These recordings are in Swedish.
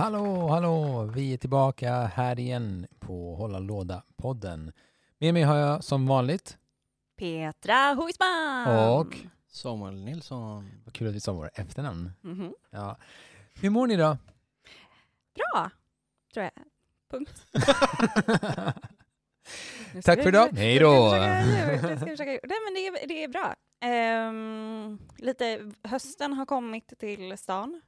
Hallå, hallå! Vi är tillbaka här igen på Hålla Låda-podden. Med mig har jag som vanligt, Petra Huisman! och Samuel Nilsson. vad kul att vi sa våra efternamn. Mhm. Ja. Hur mår ni då? Bra, tror jag. Punkt. Nu ska Tack vi- för idag. nu ska Hej då! försöka- nu ska vi försöka- Nej men det är, det är bra. Ehm, lite, hösten har kommit till stan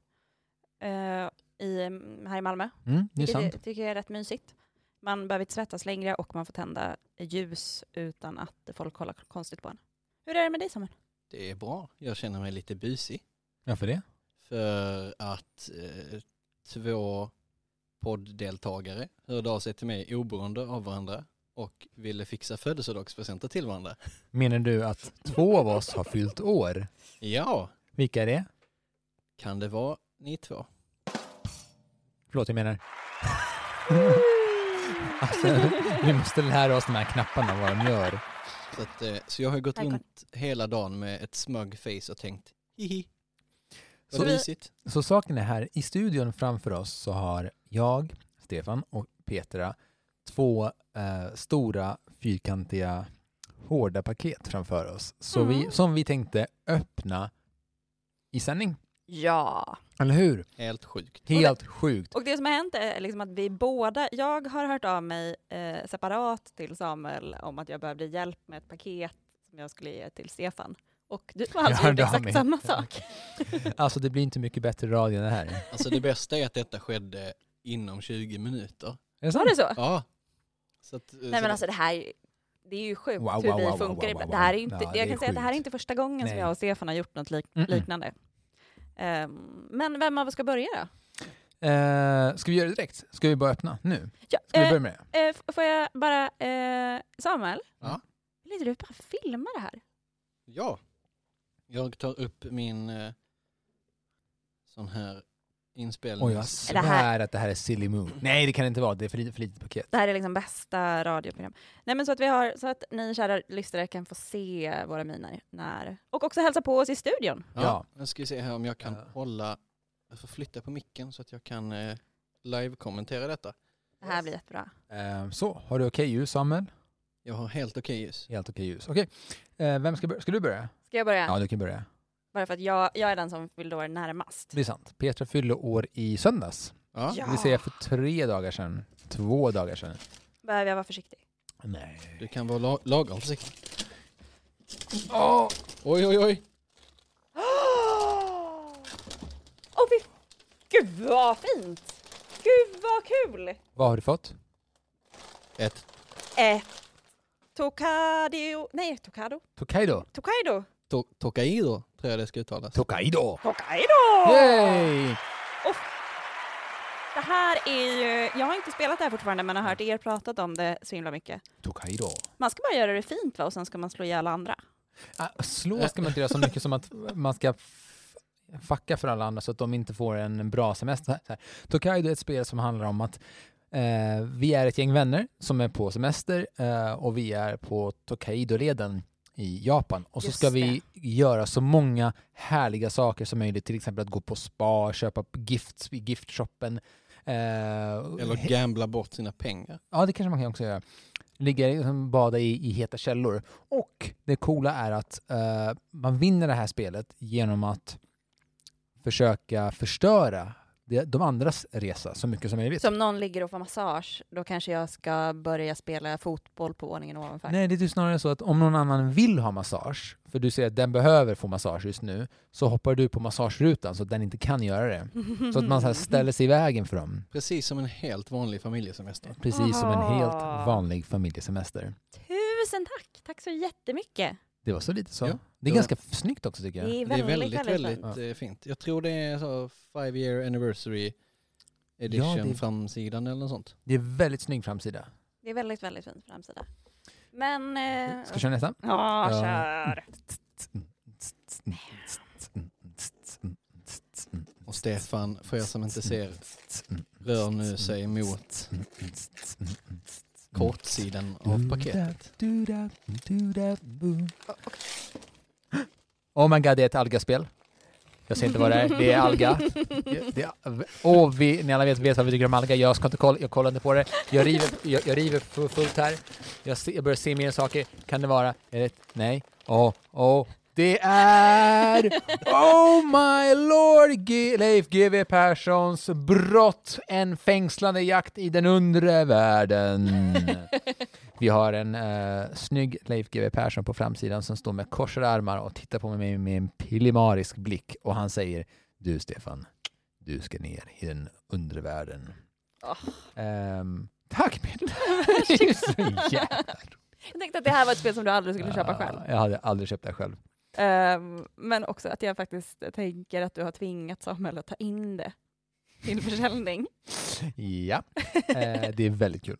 eh, i, här i Malmö. Mm, det sant. jag tycker jag är rätt mysigt. Man behöver inte svettas längre och man får tända ljus utan att folk kollar konstigt på en. Hur är det med dig Samuel? Det är bra. Jag känner mig lite busig. Varför det? För att eh, två podddeltagare hörde av sig till mig oberoende av varandra och ville fixa födelsedagspresenter till varandra. Menar du att två av oss har fyllt år? Ja, Vilka är det? kan det vara ni två? Förlåt, jag menar... alltså, vi måste lära oss de här knapparna, vad de gör. Så, att, eh, så jag har gått runt hela dagen med ett smug face och tänkt hihi. Så Vad vi- mysigt. Så saken är här, i studion framför oss så har jag, Stefan och Petra två eh, stora fyrkantiga hårda paket framför oss. Så vi, Mm. som vi tänkte öppna i sändning. Ja. Eller hur? Helt sjukt. Helt sjukt. Och det som har hänt är liksom att vi båda, jag har hört av mig eh, separat till Samuel om att jag behövde hjälp med ett paket som jag skulle ge till Stefan. Och du har alltså gjort exakt mig. samma sak. Alltså det blir inte mycket bättre radio än det här. Är Alltså det bästa är att detta skedde inom 20 minuter. Var det så? Ja. Så att, Nej men alltså det här, det är ju sjukt Wow, hur wow, vi wow, funkar wow, wow, Det här är inte, Ja, det jag är kan säga att det här är sjukt. inte första gången som Nej. jag och Stefan har gjort något lik, Mm-mm. liknande. Ehm, men vem av oss ska börja då? Eh, ska vi göra det direkt? Ska vi bara öppna nu? Ja, Ska vi eh, börja med det? eh, får jag bara, Samuel? Ja. Vill inte du bara filma det här? Ja. Jag tar upp min sån här inspelning. Oj, jag det här- svär att det här är Silly Moon. Nej, det kan det inte vara. Det är för litet, för litet paket. Det här är liksom bästa radioprogram. Nej men så att vi har, så att ni kära lyssnare kan få se våra miner när, och också hälsa på oss i studion. Ja. Ja. Jag ska se här om jag kan Ja. hålla, jag får flytta på micken så att jag kan eh, live-kommentera detta. Det här blir jättebra. Eh, så, har du okej ljus Samuel? Jag har helt okej ljus. Helt okej ljus. Okej, eh, vem ska börja? Ska du börja? Ska jag börja? Ja, du kan börja. Bara för att jag, jag är den som vill då vara närmast. Det är sant. Petra fyllde år i söndags. Ja. Ja. Det vill säga för tre dagar sedan. Två dagar sedan. Behöver jag vara försiktig? Nej. Du kan vara la- lagom försiktig. Åh! Oj, oj, oj. Åh fy... Gud vad fint! Gud vad kul! Vad har du fått? Ett Ett Tokaido... Nej, Tokado? Tokaido. Tokaido! To- Tokaido, tror jag det ska uttalas. Tokaido! Tokaido! Yay! Det här är ju... Jag har inte spelat det här fortfarande men har hört er pratat om det så himla mycket. Tokaido. Man ska bara göra det fint va och sen ska man slå ihjäl andra. Ah, slå ska man inte göra så mycket som att man ska fucka för alla andra så att de inte får en bra semester. Så här. Tokaido är ett spel som handlar om att eh, vi är ett gäng vänner som är på semester eh, och vi är på Tokaido-leden i Japan. Och så Just ska vi göra så många härliga saker som möjligt, till exempel att gå på spa, köpa gifts i giftshoppen. Eh, Eller gambla bort sina pengar. Ja, det kanske man kan också göra. Ligga liksom, bada i, i heta källor. Och det coola är att eh, man vinner det här spelet genom att försöka förstöra det, de andras resa så mycket som möjligt. Så om någon ligger och får massage, då kanske jag ska börja spela fotboll på våningen ovanför. Nej, det är ju snarare så att om någon annan vill ha massage, för du ser att den behöver få massage just nu, så hoppar du på massagerutan så att den inte kan göra det. Så att man så här ställer sig i vägen för dem. Precis som en helt vanlig familjesemester. Precis som en helt vanlig familjesemester. Tusen tack! Tack så jättemycket. Det var så lite så. Ja, det är ganska snyggt också tycker jag. Det är Det är väldigt, väldigt, väldigt, väldigt, fint. eh, fint. Jag tror det är så five year anniversary edition Ja, det- framsidan eller något sånt. Det är väldigt snygg framsida. Det är väldigt, väldigt fint framsida. Men... Eh, Ska vi köra nästa? Ja, Ja. kör! Och Stefan, för er som inte ser, rör nu sig mot kortsidan av paketet. Oh my god, det är ett algaspel. Jag ser inte vad det är. Det är alga. Det, det, och vi, ni alla vet, vet vad vi tycker om alga. Jag ska inte kolla, jag kollar inte på det. Jag river, jag, jag river fullt här. Jag, se, jag börjar se mer saker. Kan det vara? Är det, nej. Åh, åh. Det är... Oh my lord! G Leif GW Perssons brott. En fängslande jakt i den undre världen. Vi har en uh, snygg Leif GW Persson på framsidan som står med korsade armar och tittar på mig med, en pillemarisk blick och han säger Du Stefan, du ska ner i den undre världen. Åh. Ehm, tack Milla! Jag tänkte att det här var ett spel som du aldrig skulle köpa själv. Jag hade aldrig köpt det själv. Ehm, men också att jag faktiskt tänker att du har tvingat Samuel att ta in det till försäljning. Ja, eh, det är väldigt kul.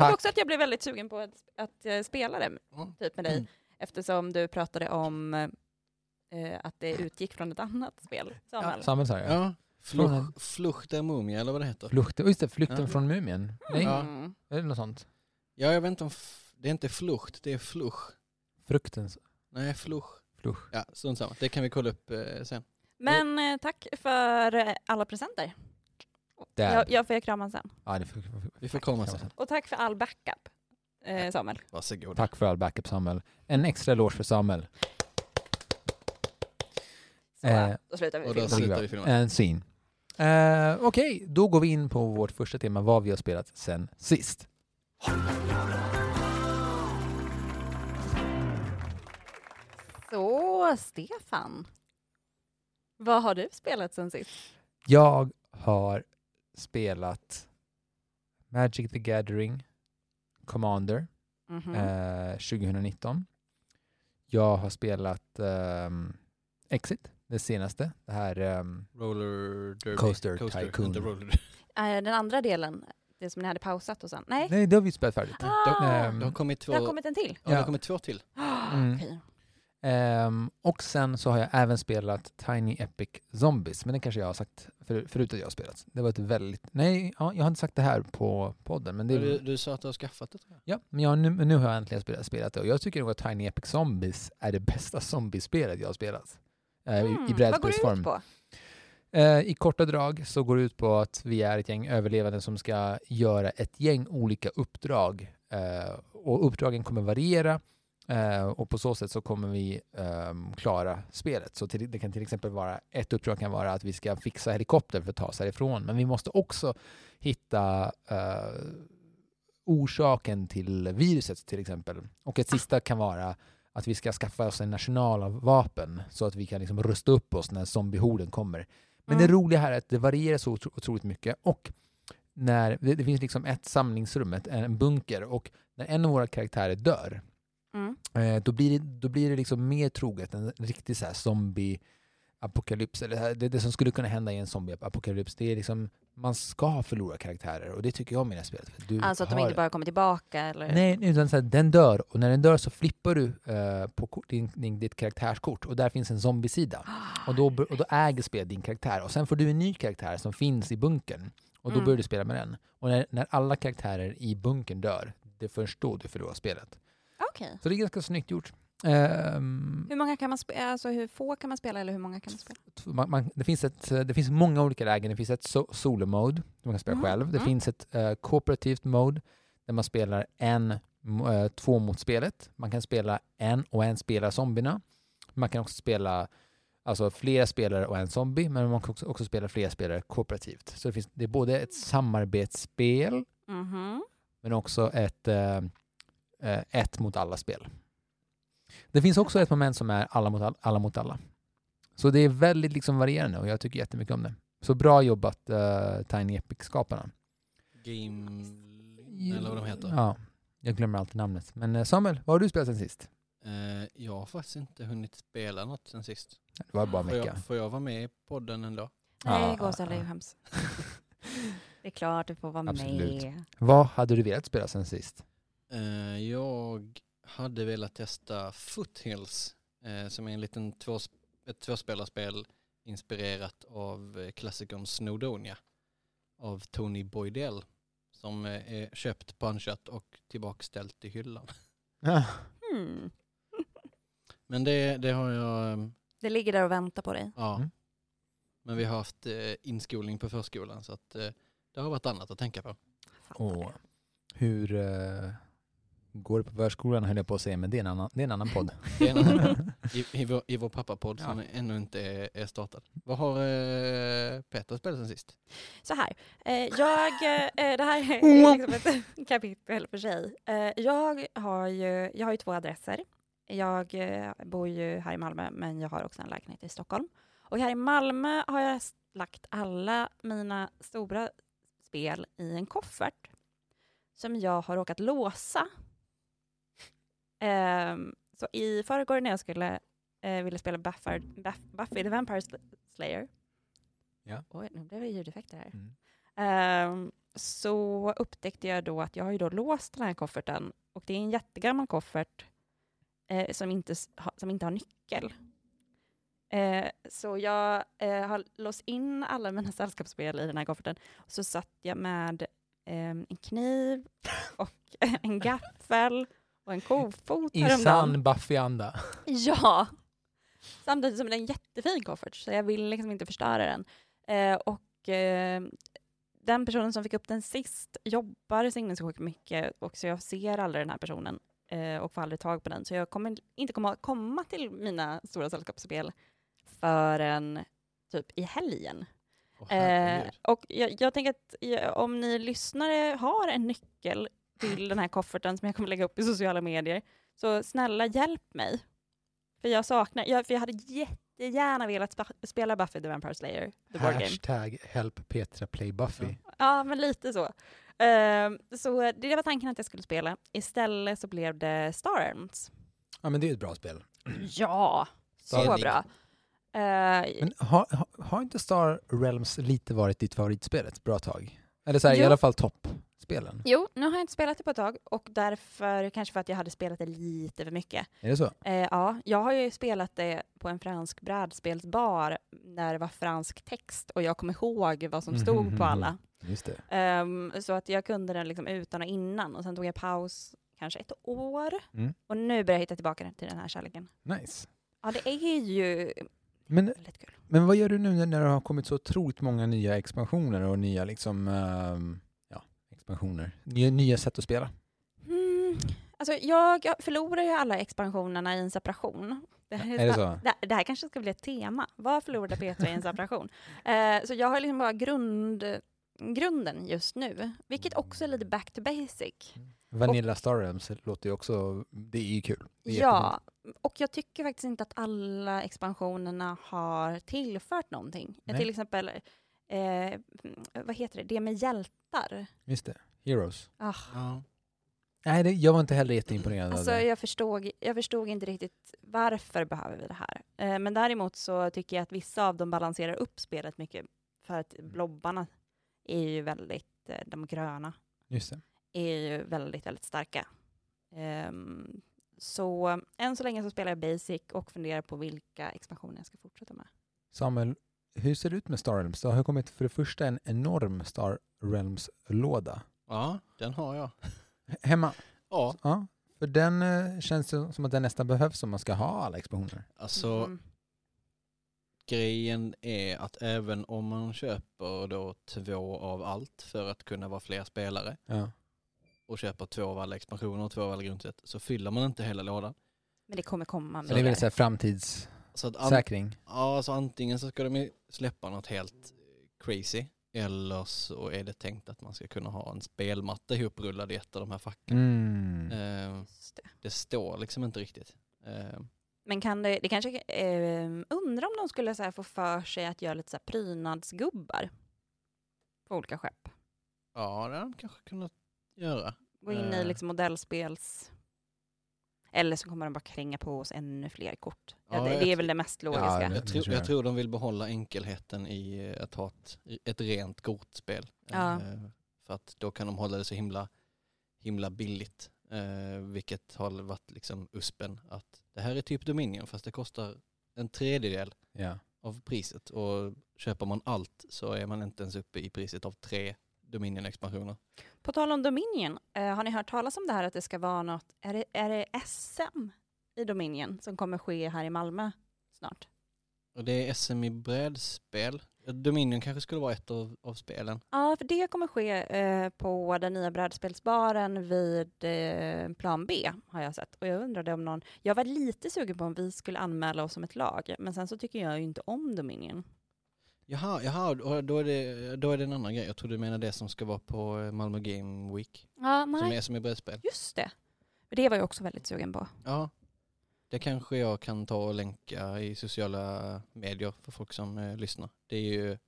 Tack. också att jag blev väldigt sugen på att, att eh, spela det typ med dig Mm. eftersom du pratade om eh, att det utgick från ett annat spel. Samuel. Samuel sa jag. Ja, Från Fluch, Fluch der Mumie eller vad det heter. Flukt, just det, flykten Ja. från Mumien. Nej, Ja. Mm. eller något sånt. Ja, jag vet inte om... Det är inte Flucht, det är Fluch. Fruktens Nej, Fluch. flush. Ja, strunt samma. Det kan vi kolla upp eh, sen. Men eh, tack för eh, alla presenter. Där. Jag, jag får ge kraman sen. Ja, det får, Vi får komma sen. Och tack för all backup, eh, Samuel. Varsågod. Tack för all backup Samuel. En extra eloge för Samuel. Så, Eh, då slutar vi och då slutar vi filma. En scene. Eh, Okej, då går vi in på vårt första tema, vad vi har spelat sen sist. Så, Stefan. Vad har du spelat sen sist? Jag har spelat Magic the Gathering Commander Mhm. eh, 2019. Jag har spelat ehm, Exit, det senaste. Det här ehm, Roller Derby. Coaster Tycoon. Inte roller. Eh, Den andra delen, det som ni hade pausat och sen? Nej, Nej, det har vi spelat färdigt. Ah, Ehm, Det har kommit två... det har kommit en till. Ja, det har Ja. kommit två till. Mm. Okej. Ehm, och sen så har jag även spelat Tiny Epic Zombies, men det kanske jag har sagt för, förut att jag har spelat. Det var ett väldigt... Nej, ja, jag har inte sagt det här på podden, men det Du, du sa att du har skaffat det. Ja, men jag, nu, nu har jag äntligen spelat, spelat det och jag tycker nog att Tiny Epic Zombies är det bästa zombiespelet jag har spelat. Eh, i- Mm, I Vad går det ut på? Eh, I korta drag så går det ut på att vi är ett gäng överlevande som ska göra ett gäng olika uppdrag. Eh, och uppdragen kommer variera eh, och på så sätt så kommer vi ehm, klara spelet. Så till, det kan till exempel vara, ett uppdrag kan vara att vi ska fixa helikopter för att ta oss härifrån. Men vi måste också hitta eh, orsaken till viruset till exempel. Och ett sista kan vara att vi ska skaffa oss en national av vapen så att vi kan liksom rusta upp oss när zombiehorden kommer. Men Mm. det roliga här är att det varierar så otro- otroligt mycket och när det, det finns liksom ett samlingsrum, ett, en bunker och när en av våra karaktärer dör Mm. eh, då, blir det, då blir det liksom mer troget en riktig så här zombie-apokalyps. Eller det, här- det, det som skulle kunna hända i en zombie-apokalyps. Det är liksom, man ska förlora karaktärer och det tycker jag om i det här spelet. Du Alltså att de inte bara kommer tillbaka eller? Nej, utan så här, den dör och när den dör så flippar du eh, på kort, din, din, ditt karaktärskort och där finns en zombiesida. Och då, och då äger spelet din karaktär och sen får du en ny karaktär som finns i bunkern och då Mm. börjar du spela med den. Och när, när alla karaktärer i bunkern dör, det är först då du förlorar spelet. Okej. Så det är ganska snyggt gjort. Ehm, Hur många kan man spela, alltså hur få kan man spela eller hur många kan man spela? man, man, det, finns ett, det finns många olika lägen. Det finns ett so, solo-mode, man kan spela Mhm, själv. Det mm. finns ett uh, kooperativt mode, där man spelar en, uh, två mot spelet. Man kan spela en och en spelar zombierna. Man kan också spela alltså flera spelare och en zombie, men man kan också, också spela flera spelare kooperativt. Så det, finns, det är både ett samarbetsspel, Mhm. men också ett eh, eh, ett mot alla-spel. Det finns också ett moment som är alla mot all, alla. Mot alla. Så det är väldigt liksom varierande och jag tycker jättemycket om det. Så bra jobbat uh, Tiny Epic-skaparna. Game... Eller vad de heter. Ja, jag glömmer alltid namnet. Men eh, Samuel, vad har du spelat sen sist? Eh, jag har faktiskt inte hunnit spela något sen sist. Det var bara en Får jag, får jag vara med i podden ändå? Nej, Ja. Gåsa eller skäms. Det är klart du får vara Absolut. med. Vad hade du velat spela sen sist? Eh, jag hade velat testa Foothills eh, som är en liten två, ett tvåspelarspel inspirerat av eh, klassikern Snowdonia av Tony Boydell som är köpt, punchat och tillbakställt i hyllan. Hmm. Men det, det har jag, eh, Det ligger där och väntar på dig. ja. Mm. Men vi har haft inskolning på förskolan så att det har varit annat att tänka på. Och hur går på förskolan höll jag på att säga, men det är en annan, det är en annan podd. Det är en annan- I, i, vår, I vår pappapodd Ja. som ännu inte är, är startad. Vad har eh, Peter spelat sen sist? Så här, eh, jag, eh, det här är liksom ett kapitel för sig. Eh, jag, har ju, jag har ju två adresser. Jag eh, bor ju här i Malmö, men jag har också en lägenhet i Stockholm. Och här i Malmö har jag lagt alla mina stora spel i en koffert som jag har råkat låsa. Ehm, så i förrgår när jag skulle eh, ville spela Buffy, Buffy the Vampire Slayer, Ja. Oj, nu blev det ljudeffekter här. Mm. Ehm, så upptäckte jag då att jag har ju då låst den här kofferten och det är en jättegammal koffert eh, som, inte, som inte har nyckel. Eh, så jag eh, har låst in alla mina sällskapsspel i den här kofferten och så satt jag med ehm, en kniv och en gaffel och en kofot I häromdagen. sann Buffy-anda. Ja! Samtidigt som det är en jättefin koffert, så jag vill liksom inte förstöra den. Eh, och eh, den personen som fick upp den sist jobbar sinnessjukt mycket och så jag ser aldrig den här personen eh, och får aldrig tag på den. Så jag kommer inte komma, komma till mina stora sällskapsspel förrän typ i helgen. Åh, Eh, och jag, jag tänker att ja, om ni lyssnare har en nyckel till den här kofferten som jag kommer lägga upp i sociala medier, så snälla hjälp mig. För jag saknar, jag, för jag hade jättegärna velat spa, spela Buffy the Vampire Slayer, the board game. Hashtag help Petra play Buffy. Ja, men lite så. Ehm, så det var tanken att jag skulle spela. Istället så blev det Star Arms. Ja men det är ett bra spel. Ja, så Enig. bra. Eh, Men har, har, har inte Star Realms lite varit ditt favoritspel ett bra tag? Eller så här, i alla fall toppspelen. Jo, nu har jag inte spelat det på ett tag och därför kanske för att jag hade spelat det lite för mycket. Är det så? Eh, ja, jag har ju spelat det på en fransk brädspelsbar när det var fransk text och jag kom ihåg vad som stod Mhm, på alla. Just det. Ehm, så att jag kunde den liksom utan och innan och sen tog jag paus kanske ett år Mm. och nu börjar jag hitta tillbaka till den här kärleken. Nice. Ja, det är ju Men, väldigt kul. men vad gör du nu när- det har kommit så otroligt många nya expansioner och nya liksom, ja, expansioner? Nya, nya sätt att spela? Mm, alltså jag jag förlorar ju alla expansionerna i en separation. Det här, Är det så? Det, det här kanske ska bli ett tema. Vad förlorade Petra i en separation? Eh, så jag har liksom bara grund, grunden just nu, vilket också är lite back to basic. Vanilla Star Realms låter ju också, det är ju kul. Är Ja, och jag tycker faktiskt inte att alla expansionerna har tillfört någonting. Nej. Till exempel, eh, vad heter det, det med hjältar. Just det. Heroes. Ah, Ja. Nej, det, jag var inte heller jätteimponerad Alltså av det. jag förstod, jag förstod inte riktigt varför behöver vi det här. Eh, men däremot så tycker jag att vissa av dem balanserar upp spelet mycket. För att blobbarna är ju väldigt, eh, de gröna, Just det. är ju väldigt, väldigt starka. Ehm, så än så länge så spelar jag Basic och funderar på vilka expansioner jag ska fortsätta med. Samuel, hur ser det ut med Star Realms? Det har kommit för det första en enorm Star Realms-låda. ja, den har jag. Hemma? Ja, Ja. För den eh, känns det som att den nästan behövs om man ska ha alla expansioner. alltså Mm. grejen är att även om man köper då två av allt för att kunna vara fler spelare Ja. och köper två av alla expansioner och två av alla grundset så fyller man inte hela lådan. Men det kommer komma Så det är väl mer. så här framtidssäkring? Så att an- ja, så antingen så ska de ju släppa något helt crazy eller så är det tänkt att man ska kunna ha en spelmatta ihoprullad i ett av de här facken. Mm. Eh, det. det står liksom inte riktigt. Eh, Men kan det, det kanske, eh, undrar om de skulle så här, få för sig att göra lite så här prydnadsgubbar på olika skepp. ja, det hade de kanske kunnat göra. Gå in i Eh. liksom modellspels Eller så kommer de bara kränga på oss ännu fler kort. Ja, Ja, det, det är väl det mest Ja, logiska. det- Jag, tror, jag. tror de vill behålla enkelheten i att ha ett, ett rent kortspel. Ja. Eh, För att då kan de hålla det så himla, himla billigt. Eh, vilket har varit liksom uspen. Att det här är typ Dominion fast det kostar en tredjedel Ja. av priset. Och köper man allt så är man inte ens uppe i priset av tre Dominion-expansioner. På tal om Dominion, eh, har ni hört talas om det här att det ska vara något, är det, är det SM i Dominion som kommer ske här i Malmö snart? Och det är SM i brädspel. Dominion kanske skulle vara ett av, av spelen. Ja, för det kommer ske eh, på den nya brädspelsbaren vid eh, plan B har jag sett. Och jag undrade om någon, jag var lite sugen på om vi skulle anmäla oss som ett lag, men sen så tycker jag ju inte om Dominion. Jaha, jaha och då, är det, då är det en annan grej. Jag tror du menar det som ska vara på eh, Malmö Game Week. Ja, Som nej, är som i brädspel. just det. Det var jag också väldigt sugen på. Ja, det kanske jag kan ta och länka i sociala medier för folk som eh, lyssnar. Det är ju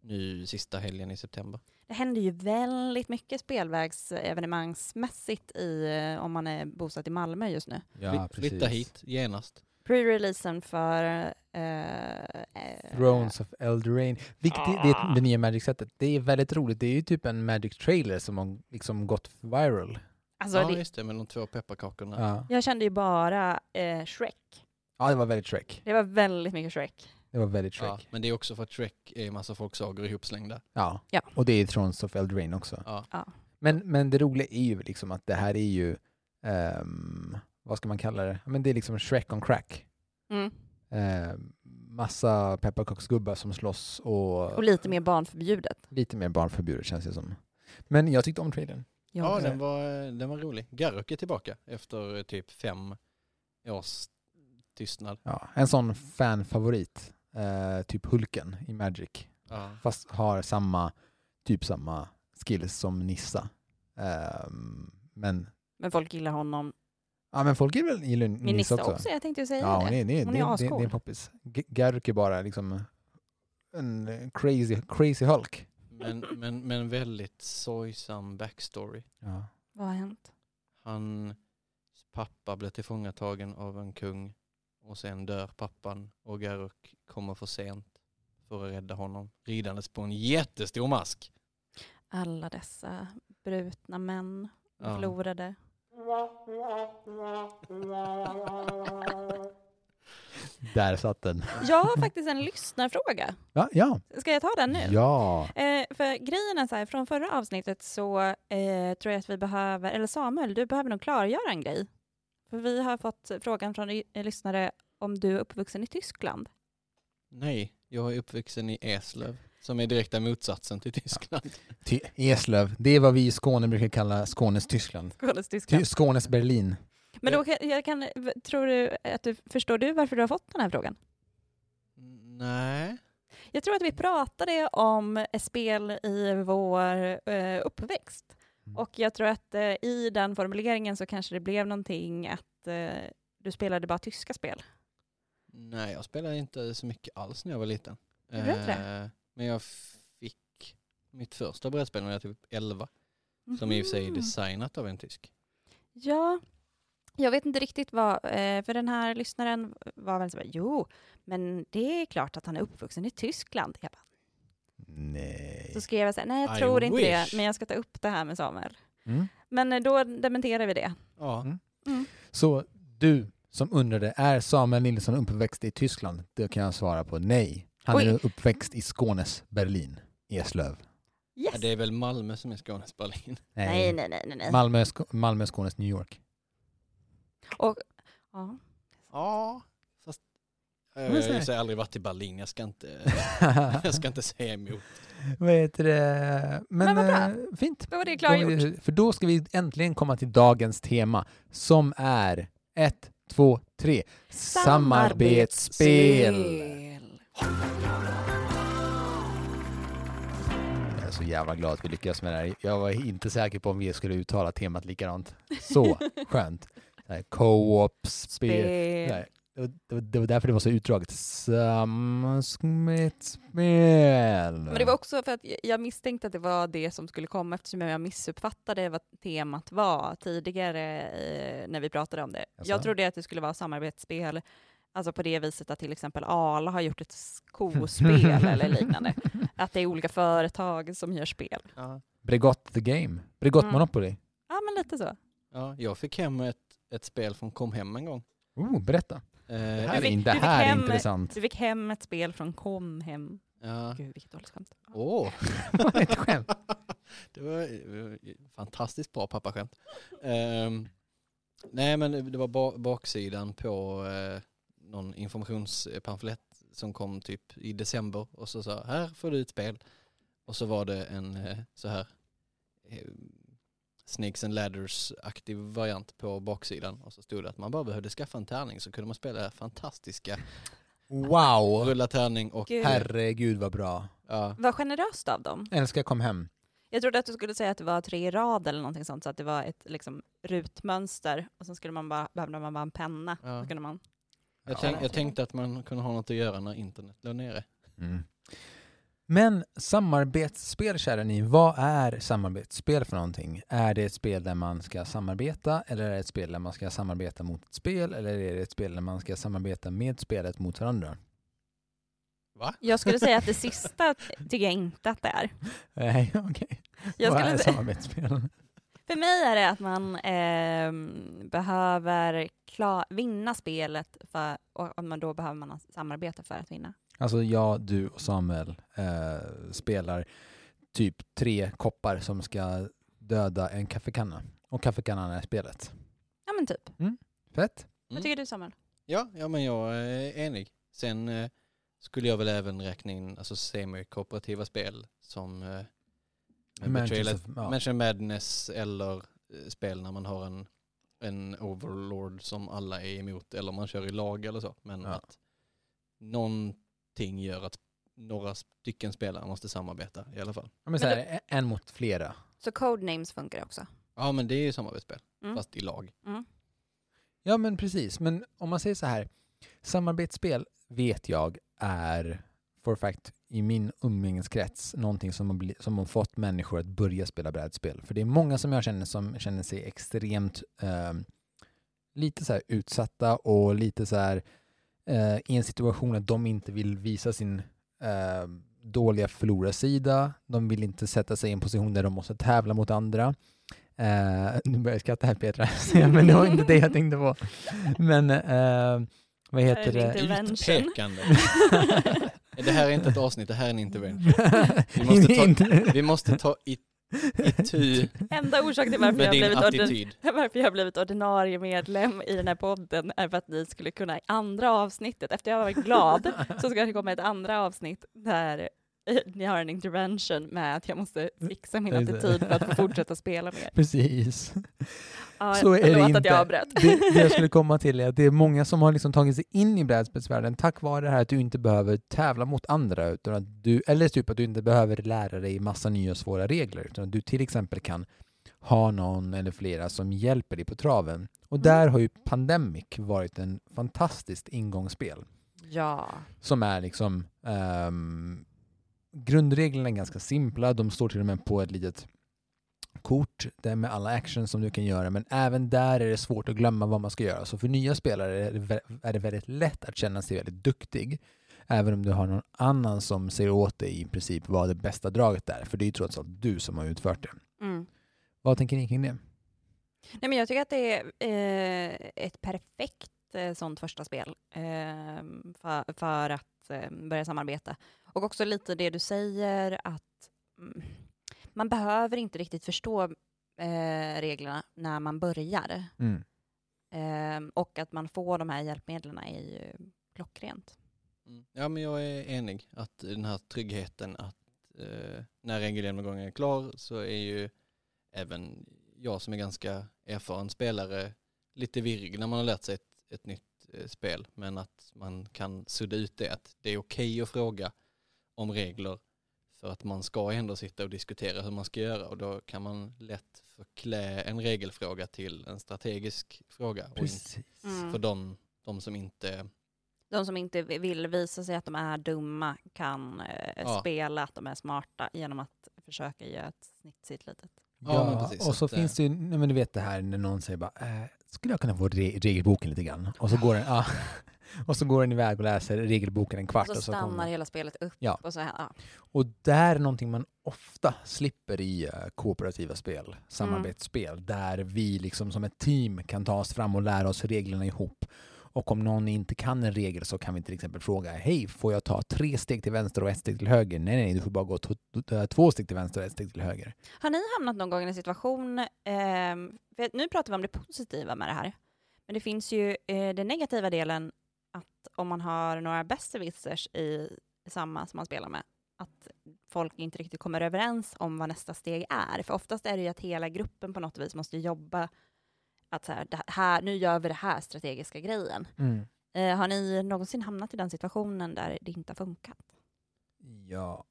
nu sista helgen i september. Det händer ju väldigt mycket spelvägsevenemangsmässigt i, eh, om man är bosatt i Malmö just nu. ja, Fly- precis. Flytta hit genast. Pre-releasen för... eh, eh, Thrones of Eldraine. Vilket det, det, är det nya Magic-sättet. Det är väldigt roligt. Det är ju typ en Magic-trailer som har liksom gått viral. Alltså, ja, det, just det, med de två pepparkakorna. Ja, jag kände ju bara eh, Shrek. ja det var väldigt Shrek. Det var väldigt mycket Shrek. Det var väldigt Ja, Shrek. men det är också för att Shrek är en massa folksagor ihopslängda. Ja. Ja. och det är Thrones of Eldraine också. Ja. Men, men det roliga är ju liksom att det här är ju, ehm, vad ska man kalla det? Ja, Men det är liksom Shrek on crack. Mm. Eh, massa pepparkaksgubbar som slåss och, Och lite mer barnförbjudet. lite mer barnförbjudet känns det som. Men jag tyckte om trailern. Ja, också. den var, den var rolig. Garruk är tillbaka efter eh, typ fem års tystnad. Ja, en sån fanfavorit, eh, typ Hulken i Magic. Ja. Fast har samma, typ samma skills som Nissa. Ehm, men, Men folk gillar honom. Ja men folk gillar väl gillar Min Nissa Nissa också. också. jag tänkte säga Ja, hon det. är, det, är- Hon är är- det, är- det är en poppis. G- Garruk är bara liksom en eh, crazy, crazy Hulk. Men, men, men väldigt sorgsam backstory. Ja. Vad har hänt? Hans pappa blir tillfångatagen av en kung och sen dör pappan och Garruk kommer för sent för att rädda honom ridandes på en jättestor mask. Alla dessa brutna män Ja. förlorade. Där satt den. Jag har faktiskt en lyssnarfråga. Ja, ja. Ska jag ta den nu? ja. Eh, för grejen är så här, från förra avsnittet så eh, tror jag att vi behöver, eller Samuel, du behöver nog klargöra en grej. För vi har fått frågan från lyssnare om du är uppvuxen i Tyskland. Nej, jag är uppvuxen i Eslöv som är direkta motsatsen till Tyskland. Ty- Eslöv, det är vad vi i Skåne brukar kalla Skånes Tyskland. Skånes Ty- Tyskland. Skånes Berlin. Men då kan, jag kan, tror du att du, förstår du varför du har fått den här frågan? Nej. Jag tror att vi pratade om spel i vår eh, uppväxt. Mm. Och jag tror att eh, i den formuleringen så kanske det blev någonting att eh, du spelade bara tyska spel. Nej, jag spelade inte så mycket alls när jag var liten. Gjorde du inte Eh, Men jag fick mitt första brädspel när jag var typ 11. Som i och för sig är Mhm. designat av en tysk. Ja, jag vet inte riktigt vad, eh, för den här lyssnaren var väl så här, jo, men det är klart att han är uppvuxen i Tyskland. Jag bara, Nej. så skrev jag så här, nej jag I tror inte det, wish. men jag ska ta upp det här med Samuel. Mm. Men eh, då dementerar vi det. Ja, Mm. Mm. Så du som undrade, är Samuel Nilsson uppväxt i Tyskland? Det kan jag svara på nej. Han Oj. är uppväxt i Skånes Berlin, Eslöv. Yes. Ja, det är väl Malmö som är Skånes Berlin. Nej, nej, nej, nej. nej. Malmö, Sk- Malmö, Skånes New York. Och, ja. Ja, fast eh, Men så här- jag har aldrig varit i Berlin. Jag ska inte, jag ska inte säga emot. Vad heter det? Men, Men vad bra. eh, fint. Då var det klargjort. För då ska vi äntligen komma till dagens tema som är ett, två, tre. Samarbetsspel. Jag är så jävla glad att vi lyckades med det här. Jag var inte säker på om vi skulle uttala temat likadant. Så skönt. Co-op, spel. Det var, därför det var så utdraget. Samarbetsspel. Men det var också för att jag- jag misstänkte att det var det som skulle komma eftersom jag missuppfattade vad temat var tidigare eh, när vi pratade om det. Jaså? Jag trodde att det skulle vara samarbetsspel, alltså på det viset att till exempel Arla har gjort ett kospel eller liknande. Att det är olika företag som gör spel. Ja. Bregott the game. Bregott Mm. Monopoly. Ja, men lite så. ja, jag fick hem ett, ett spel från Comhem en gång. Oh, berätta. Eh, Det här, är, fick- in- det här är hem- intressant. Du fick hem ett spel från Comhem. ja. Gud, vilket dåligt skämt. Åh, Ett skämt. det var fantastiskt bra pappaskämt. Ehm, nej men det var ba- baksidan på eh, någon informationspamflett som kom typ i december och så sa här får du ett spel. Och så var det en eh, så här eh, Snakes and Ladders-aktiv variant på baksidan och så stod det att man bara behövde skaffa en tärning så kunde man spela det här fantastiska Wow. rulla tärning och Gud. Herregud vad bra. ja, Vad generöst av dem. Älskar kom hem. Jag trodde att du skulle säga att det var tre i rad eller någonting sånt, så att det var ett liksom, rutmönster och sen skulle man bara, behövde man bara en penna. Ja. Så kunde man, jag, Ja. tänk, jag tänkte att man kunde ha något att göra när internet låg nere. Mm. Men samarbetsspel, kära ni, vad är samarbetsspel för någonting? Är det ett spel där man ska samarbeta eller är det ett spel där man ska samarbeta mot ett spel eller är det ett spel där man ska samarbeta med spelet mot varandra? Va? jag skulle säga att det sista tycker jag inte att det är. Nej, okej. Jag Vad är säga, samarbetsspel? För mig är det att man ehm, behöver kla- vinna spelet för, och att man då behöver man samarbeta för att vinna. Alltså jag, du och Samuel eh, spelar typ tre koppar som ska döda en kaffekanna. Och kaffekannan är spelet. Ja men typ. Fett? Vad Mm. tycker du Samuel? Ja, ja men jag är enig. Sen eh, skulle jag väl även räkna in alltså, semi-kooperativa spel som of- ja. Madness eller eh, spel när man har en, en overlord som alla är emot eller man kör i lag eller så. Men Ja. att någonting gör att några stycken spelare måste samarbeta i alla fall. Ja, men så här, en mot flera. Så codenames funkar också. Ja men det är ju samarbetsspel, Mm. fast i lag. Ja, men precis. Men om man säger så här, samarbetsspel vet jag är for fact i min umgängeskrets någonting som har, bli, som har fått människor att börja spela brädspel. För det är många som jag känner som känner sig extremt eh, lite så här utsatta och lite så här eh, i en situation att de inte vill visa sin eh, dåliga förlorarsida. De vill inte sätta sig i en position där de måste tävla mot andra. Eh, nu börjar jag skratta här Petra, men det var inte det jag tänkte på. Men eh, vad heter Det. Utpekande. det här är inte ett avsnitt, det här är en intervention. Vi måste ta- Vi måste ta i, itu Enda orsaken till varför jag, blivit ordin- varför jag har blivit ordinarie medlem i den här podden är för att ni skulle kunna i andra avsnittet, efter jag har varit glad, så ska det komma ett andra avsnitt där ni har en intervention med att jag måste fixa min attityd för att få fortsätta spela med er. Precis. Ja, Så är det förlåt att inte. jag avbröt. Det, det jag skulle komma till är att det är många som har liksom tagit sig in i brädspelsvärlden tack vare det här att du inte behöver tävla mot andra, utan att du, eller typ att du inte behöver lära dig massa nya svåra regler, utan att du till exempel kan ha någon eller flera som hjälper dig på traven. Och Mm. där har ju Pandemic varit en fantastiskt ingångsspel. Ja. som är liksom ehm, grundreglerna är ganska simpla. De står till och med på ett litet kort där med alla actions som du kan göra. Men även där är det svårt att glömma vad man ska göra. Så för nya spelare är det, väldigt lätt att känna sig väldigt duktig. Även om du har någon annan som säger åt dig i princip vad det bästa draget är. För det är ju trots allt du som har utfört det. Mm. Vad tänker ni kring det? Nej, men jag tycker att det är eh, ett perfekt eh, sånt första spel eh, för, för att eh, börja samarbeta. Och också lite det du säger att mm, man behöver inte riktigt förstå eh, reglerna när man börjar. Mm. Eh, och att man får de här hjälpmedlen är ju klockrent. Mm. Ja men jag är enig att den här tryggheten att eh, när regelgenomgången är klar så är ju även jag som är ganska erfaren spelare lite virrig när man har lärt sig ett, ett nytt eh, spel men att man kan sudda ut det att det är okej att fråga om regler för att man ska ändå sitta och diskutera hur man ska göra och då kan man lätt förklä en regelfråga till en strategisk fråga Precis. Mm. för de, de som inte, De som inte vill visa sig att de är dumma kan eh, Ja. spela att de är smarta genom att försöka ge ett snitt sitt litet. Ja, men precis, och så att, eh, finns det ju, men du vet det här när någon säger bara, eh, skulle jag kunna få re regelboken lite grann? Och så går den, ja, och så går den iväg och läser regelboken en kvart. och så stannar kommer- hela spelet upp. Ja. Och så, ja. Och det här är någonting man ofta slipper i eh, kooperativa spel, samarbetsspel, där vi liksom som ett team kan ta oss fram och lära oss reglerna ihop. Och om någon inte kan en regel så kan vi till exempel fråga, hej, får jag ta tre steg till vänster och ett steg till höger? Nej, nej, du får bara gå t- två steg till vänster och ett steg till höger. Har ni hamnat någon gång i en situation, för nu pratar vi om det positiva med det här, men det finns ju eh, den negativa delen att om man har några besserwissers i samma som man spelar med, att folk inte riktigt kommer överens om vad nästa steg är. För oftast är det ju att hela gruppen på något vis måste jobba att så här, här, nu gör vi det här strategiska grejen. Eh, har ni någonsin hamnat i den situationen där det inte har funkat? Ja,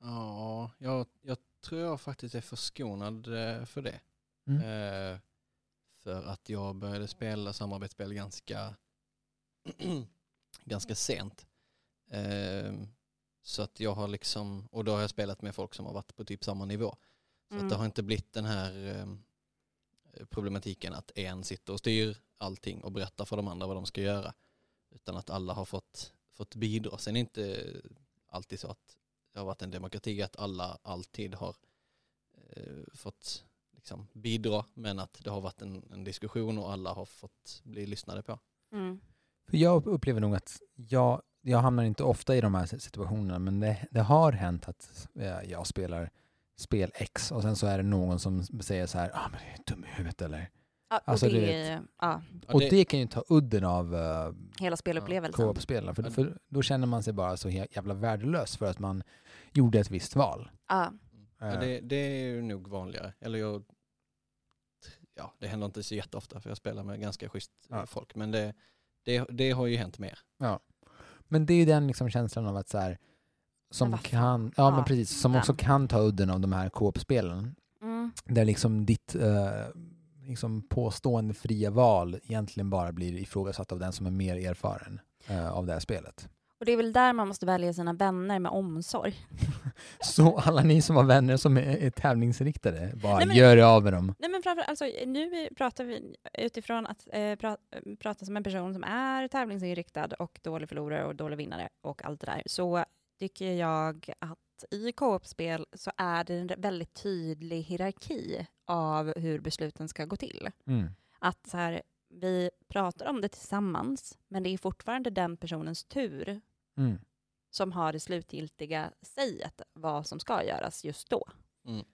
ja, jag, jag tror jag faktiskt är förskonad eh, för det. Mm. Eh, för att jag började spela samarbetsspel ganska, ganska sent. Eh, så att jag har liksom, och då har jag spelat med folk som har varit på typ samma nivå. Så Mm. att det har inte blivit den här eh, problematiken att en sitter och styr allting och berättar för de andra vad de ska göra. Utan att alla har fått, fått bidra. Sen är det inte alltid så att det har varit en demokrati att alla alltid har eh, fått liksom, bidra men att det har varit en, en diskussion och alla har fått bli lyssnade på. Mm. För jag upplever nog att jag, jag hamnar inte ofta i de här situationerna, men det, det har hänt att eh, jag spelar spel X och sen så är det någon som säger så här, ah, men det är dum i huvudet eller? Ja, och Alltså, det, du vet. ja, och det, kan ju ta udden av uh, hela spelupplevelsen. co-op-spelen, för, Ja. för då känner man sig bara så jävla värdelös för att man gjorde ett visst val. Ja. Ja, Eh, det, det är ju nog vanligare. Eller jag, ja, det händer inte så jätteofta för jag spelar med ganska schysst folk. Men det, det, det har ju hänt mer. Men det är ju den liksom känslan av att så här, som kan, ja, Ja. men precis, som Ja. också kan ta udden av de här co-op-spelen. Mm. Där liksom ditt eh, liksom påstående fria val egentligen bara blir ifrågasatt av den som är mer erfaren eh, av det här spelet. Och det är väl där man måste välja sina vänner med omsorg. Så alla ni som har vänner som är, är tävlingsriktade, bara Nej, men- gör det av med dem. Nej men alltså, nu pratar vi utifrån att eh, pra, prata som en person som är tävlingsinriktad och dålig förlorare och dålig vinnare och allt det där, så tycker jag att i co-op-spel så är det en väldigt tydlig hierarki av hur besluten ska gå till. Mm. Att så här, vi pratar om det tillsammans, men det är fortfarande den personens tur Mm. som har det slutgiltiga säget vad som ska göras just då. Mm.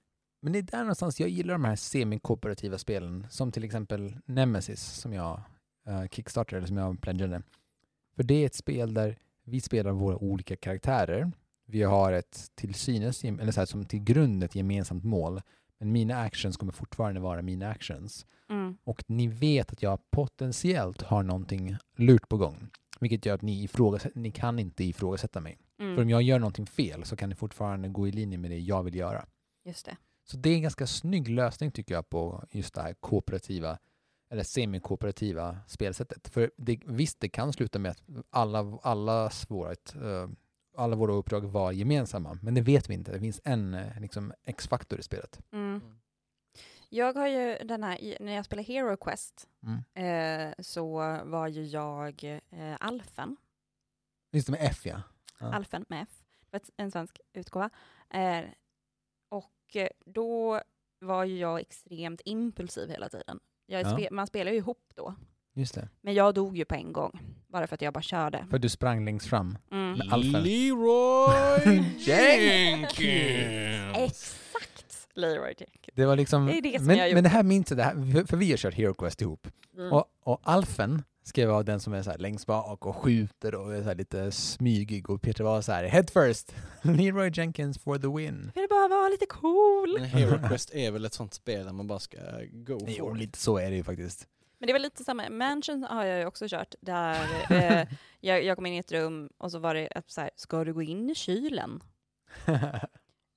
Men det är där någonstans jag gillar de här semi-kooperativa spelen, som till exempel Nemesis som jag uh, kickstartade, eller som jag pledgade. För det är ett spel där vi spelar våra olika karaktärer. Vi har ett till synes, eller så här, som till grund ett gemensamt mål. Men mina actions kommer fortfarande vara mina actions. Mm. Och ni vet att jag potentiellt har någonting lurt på gång. Vilket gör att ni, ifrågasätt, ni kan inte ifrågasätta mig. För om Mm. jag gör någonting fel så kan ni fortfarande gå i linje med det jag vill göra. Just det. Så det är en ganska snygg lösning tycker jag på just det här kooperativa eller semi-kooperativa spelsättet. För det, visst, det kan sluta med att alla, allas vårat, eh, alla våra uppdrag var gemensamma, men det vet vi inte. Det finns en eh, liksom, X-faktor i spelet. Mm. Jag har ju den här, när jag spelar Hero Quest Mm. eh, så var ju jag eh, Alfen, Just det med F ja. Ja. Alfen med F, det var en svensk utgåva. Eh, och eh, då var ju jag extremt impulsiv hela tiden. Jag Ja. spe, man spelar ju ihop då, Just det. men jag dog ju på en gång, bara för att jag bara körde. För du sprang längst fram. Mm. Med Alfen. Leroy Jenkins. Leroy Jenkins. Det var liksom, Det är det som men, jag men det här minns jag, det här, för- vi har kört Hero Quest ihop. Mm. Och, och Alfen ska vara den som är så här längst bak och skjuter och är så här lite smygig och Peter var så här head first, Leroy Jenkins for the win. Jag ville bara vara lite cool. Men Hero Quest är väl ett sånt spel där man bara ska go Jo, for it. lite så är det ju faktiskt. Men det var lite samma, Mansion har jag ju också kört, där eh, jag, jag kom in i ett rum och så var det att så här, ska du gå in i kylen?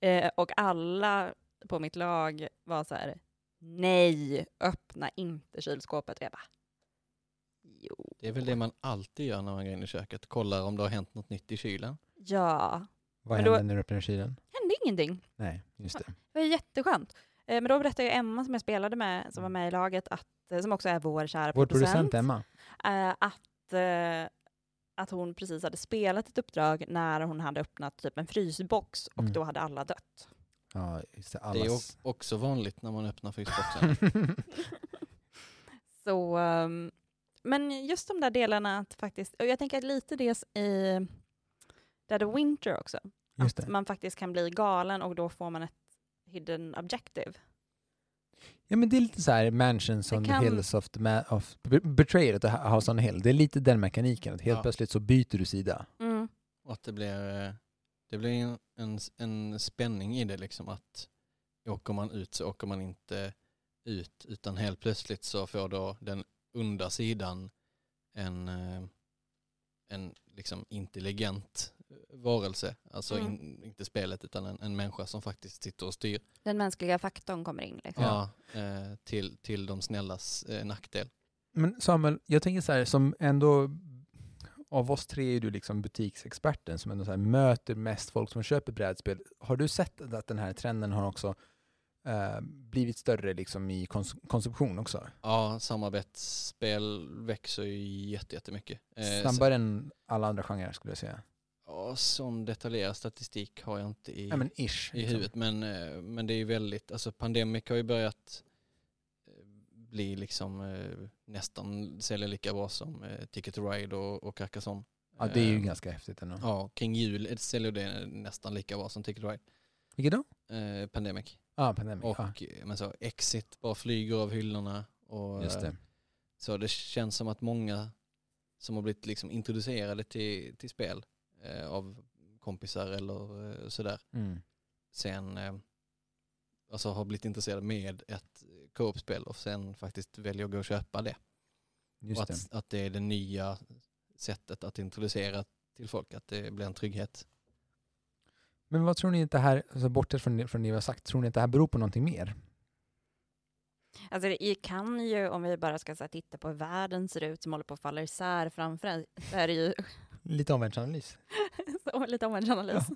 Eh, och alla på mitt lag var så här, nej, öppna inte kylskåpet. Och jag bara, Jo. Det är väl det man alltid gör när man går in i köket. Kollar om det har hänt något nytt i kylen. Ja, Vad Men då- händer när du öppnar kylen? hände ingenting. Nej, just det. Det var jätteskönt. Eh, Men då berättade ju Emma som jag spelade med, som var med i laget, att, eh, som också är vår kära Vår producent, producent Emma. eh, att, eh, att hon precis hade spelat ett uppdrag när hon hade öppnat typ en frysbox och Mm. då hade alla dött. Ja, just det. Det är också vanligt när man öppnar frysboxen. Så, ehm, men just de där delarna att faktiskt, och jag tänker att lite det i Dead of Winter också, just att det. man faktiskt kan bli galen och då får man ett hidden objective. Ja men det är lite så här Mansions Det on kan- the Hills of, the ma- of Be- Betrayed House on the Hill. Det är lite den mekaniken. Att helt Ja. plötsligt så byter du sida. Mm. Och att det blir, eh, det blir en, en, en spänning i det liksom att åker man ut så åker man inte ut utan helt plötsligt så får då den onda sidan en, eh, en liksom intelligent varelse. Alltså Mm. in, inte spelet utan en, en människa som faktiskt sitter och styr Den mänskliga faktorn kommer in. Liksom. ja. eh, till, till de snällas eh, nackdel. Men Samuel, jag tänker så här som ändå av oss tre är du liksom butiksexperten som ändå möter mest folk som köper brädspel. Har du sett att den här trenden har också eh, blivit större liksom i kons- konsumtion också? Ja, samarbetsspel växer ju jätte- jättemycket. Eh, Snabbare än alla andra genrer skulle jag säga. Ja, sån detaljerad statistik har jag inte i, Ja men ish. i liksom. huvudet. Men, eh, men det är ju väldigt, alltså Pandemic har ju börjat bli liksom eh, nästan sälja lika bra som eh, Ticket to Ride och, och Carcassonne. Ja det är ju Eh, ganska häftigt ändå. Ja, kring jul säljer det nästan lika bra som Ticket to Ride. Vilket då? Eh, Pandemic. Ja, Pandemic. Och ja, eh, men så Exit bara flyger av hyllorna. Och, just det. Så det känns som att många som har blivit liksom introducerade till, till spel av kompisar eller sådär Mm. sen alltså har blivit intresserade med ett co-op-spel och sen faktiskt väljer att gå och köpa det. Just och det. att, att det är det nya sättet att introducera till folk, att det blir en trygghet. Men vad tror ni att det här, alltså bortsett från, det- från det vi har sagt, tror ni att det här beror på någonting mer? Alltså det kan ju, om vi bara ska så här, titta på hur världen ser ut som håller på att falla isär framför en, så är det ju Lite omvärldsanalys. så, lite omvärldsanalys.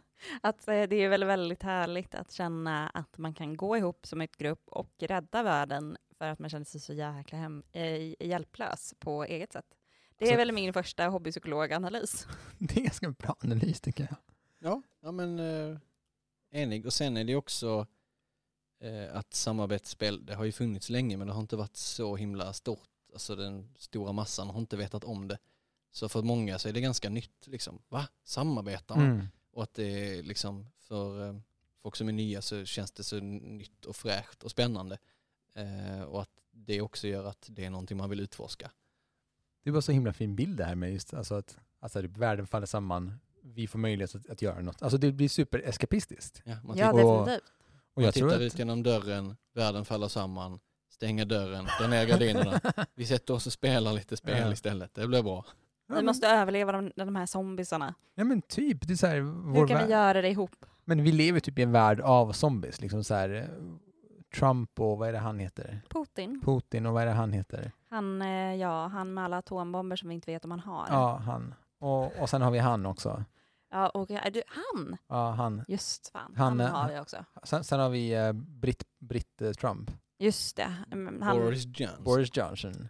Att eh, det är väl väldigt härligt att känna att man kan gå ihop som ett grupp och rädda världen för att man känner sig så jäkla hem, eh, hjälplös på eget sätt. Det är Alltså- väl min första hobbypsykologanalys. Det är ganska bra analys tycker jag. Ja, ja men eh, enig. Och sen är det också eh, att samarbetsspel, det har ju funnits länge men det har inte varit så himla stort. Alltså den stora massan har inte vetat om det. Så för många så är det ganska nytt liksom. Va? Samarbetar man? Mm. Och att det är liksom för eh, folk som är nya så känns det så nytt och fräscht och spännande. Eh, och att det också gör att det är någonting man vill utforska. Det var så himla fin bild det här med just alltså att alltså, världen faller samman, vi får möjlighet att, att göra något. Alltså det blir supereskapistiskt. Ja, man Ja, definitivt. Och Man jag tror tittar att... ut genom dörren, världen faller samman, stänger dörren, drar ner gardinerna. Vi sätter oss och spelar lite spel Ja. istället, det blir bra. Ja, Vi men, måste överleva de, de här zombisarna. ja men typ, det är så här, Hur kan vi göra det ihop? Men vi lever typ i en värld av zombies, liksom så här Trump och vad är det han heter? Putin, Putin och vad är det han heter? han, eh, ja, han med alla atombomber som vi inte vet om han har. Ja, han. Och, och sen har vi han också. Ja, och är du, han, Ja, han. just fan, Han, han, eh, har vi också. Sen, sen har vi eh, Britt, Britt eh, Trump, Just det. Han, Boris Johnson. Boris Johnson.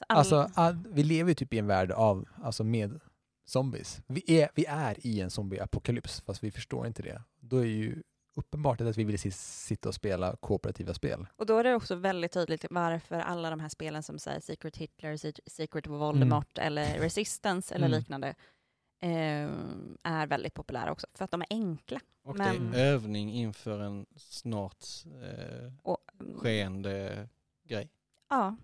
Så all- Alltså, all, vi lever ju typ i en värld av, alltså med zombies. Vi är, vi är i en zombieapokalyps, fast vi förstår inte det. Då är ju uppenbart att vi vill si- sitta och spela kooperativa spel. Och då är det också väldigt tydligt varför alla de här spelen som säger Secret Hitler, Se- Secret Voldemort eller Resistance eller Mm. liknande eh, är väldigt populära också, för att de är enkla. Och Men- det är övning inför en snart eh, Och, skeende grej. Ja,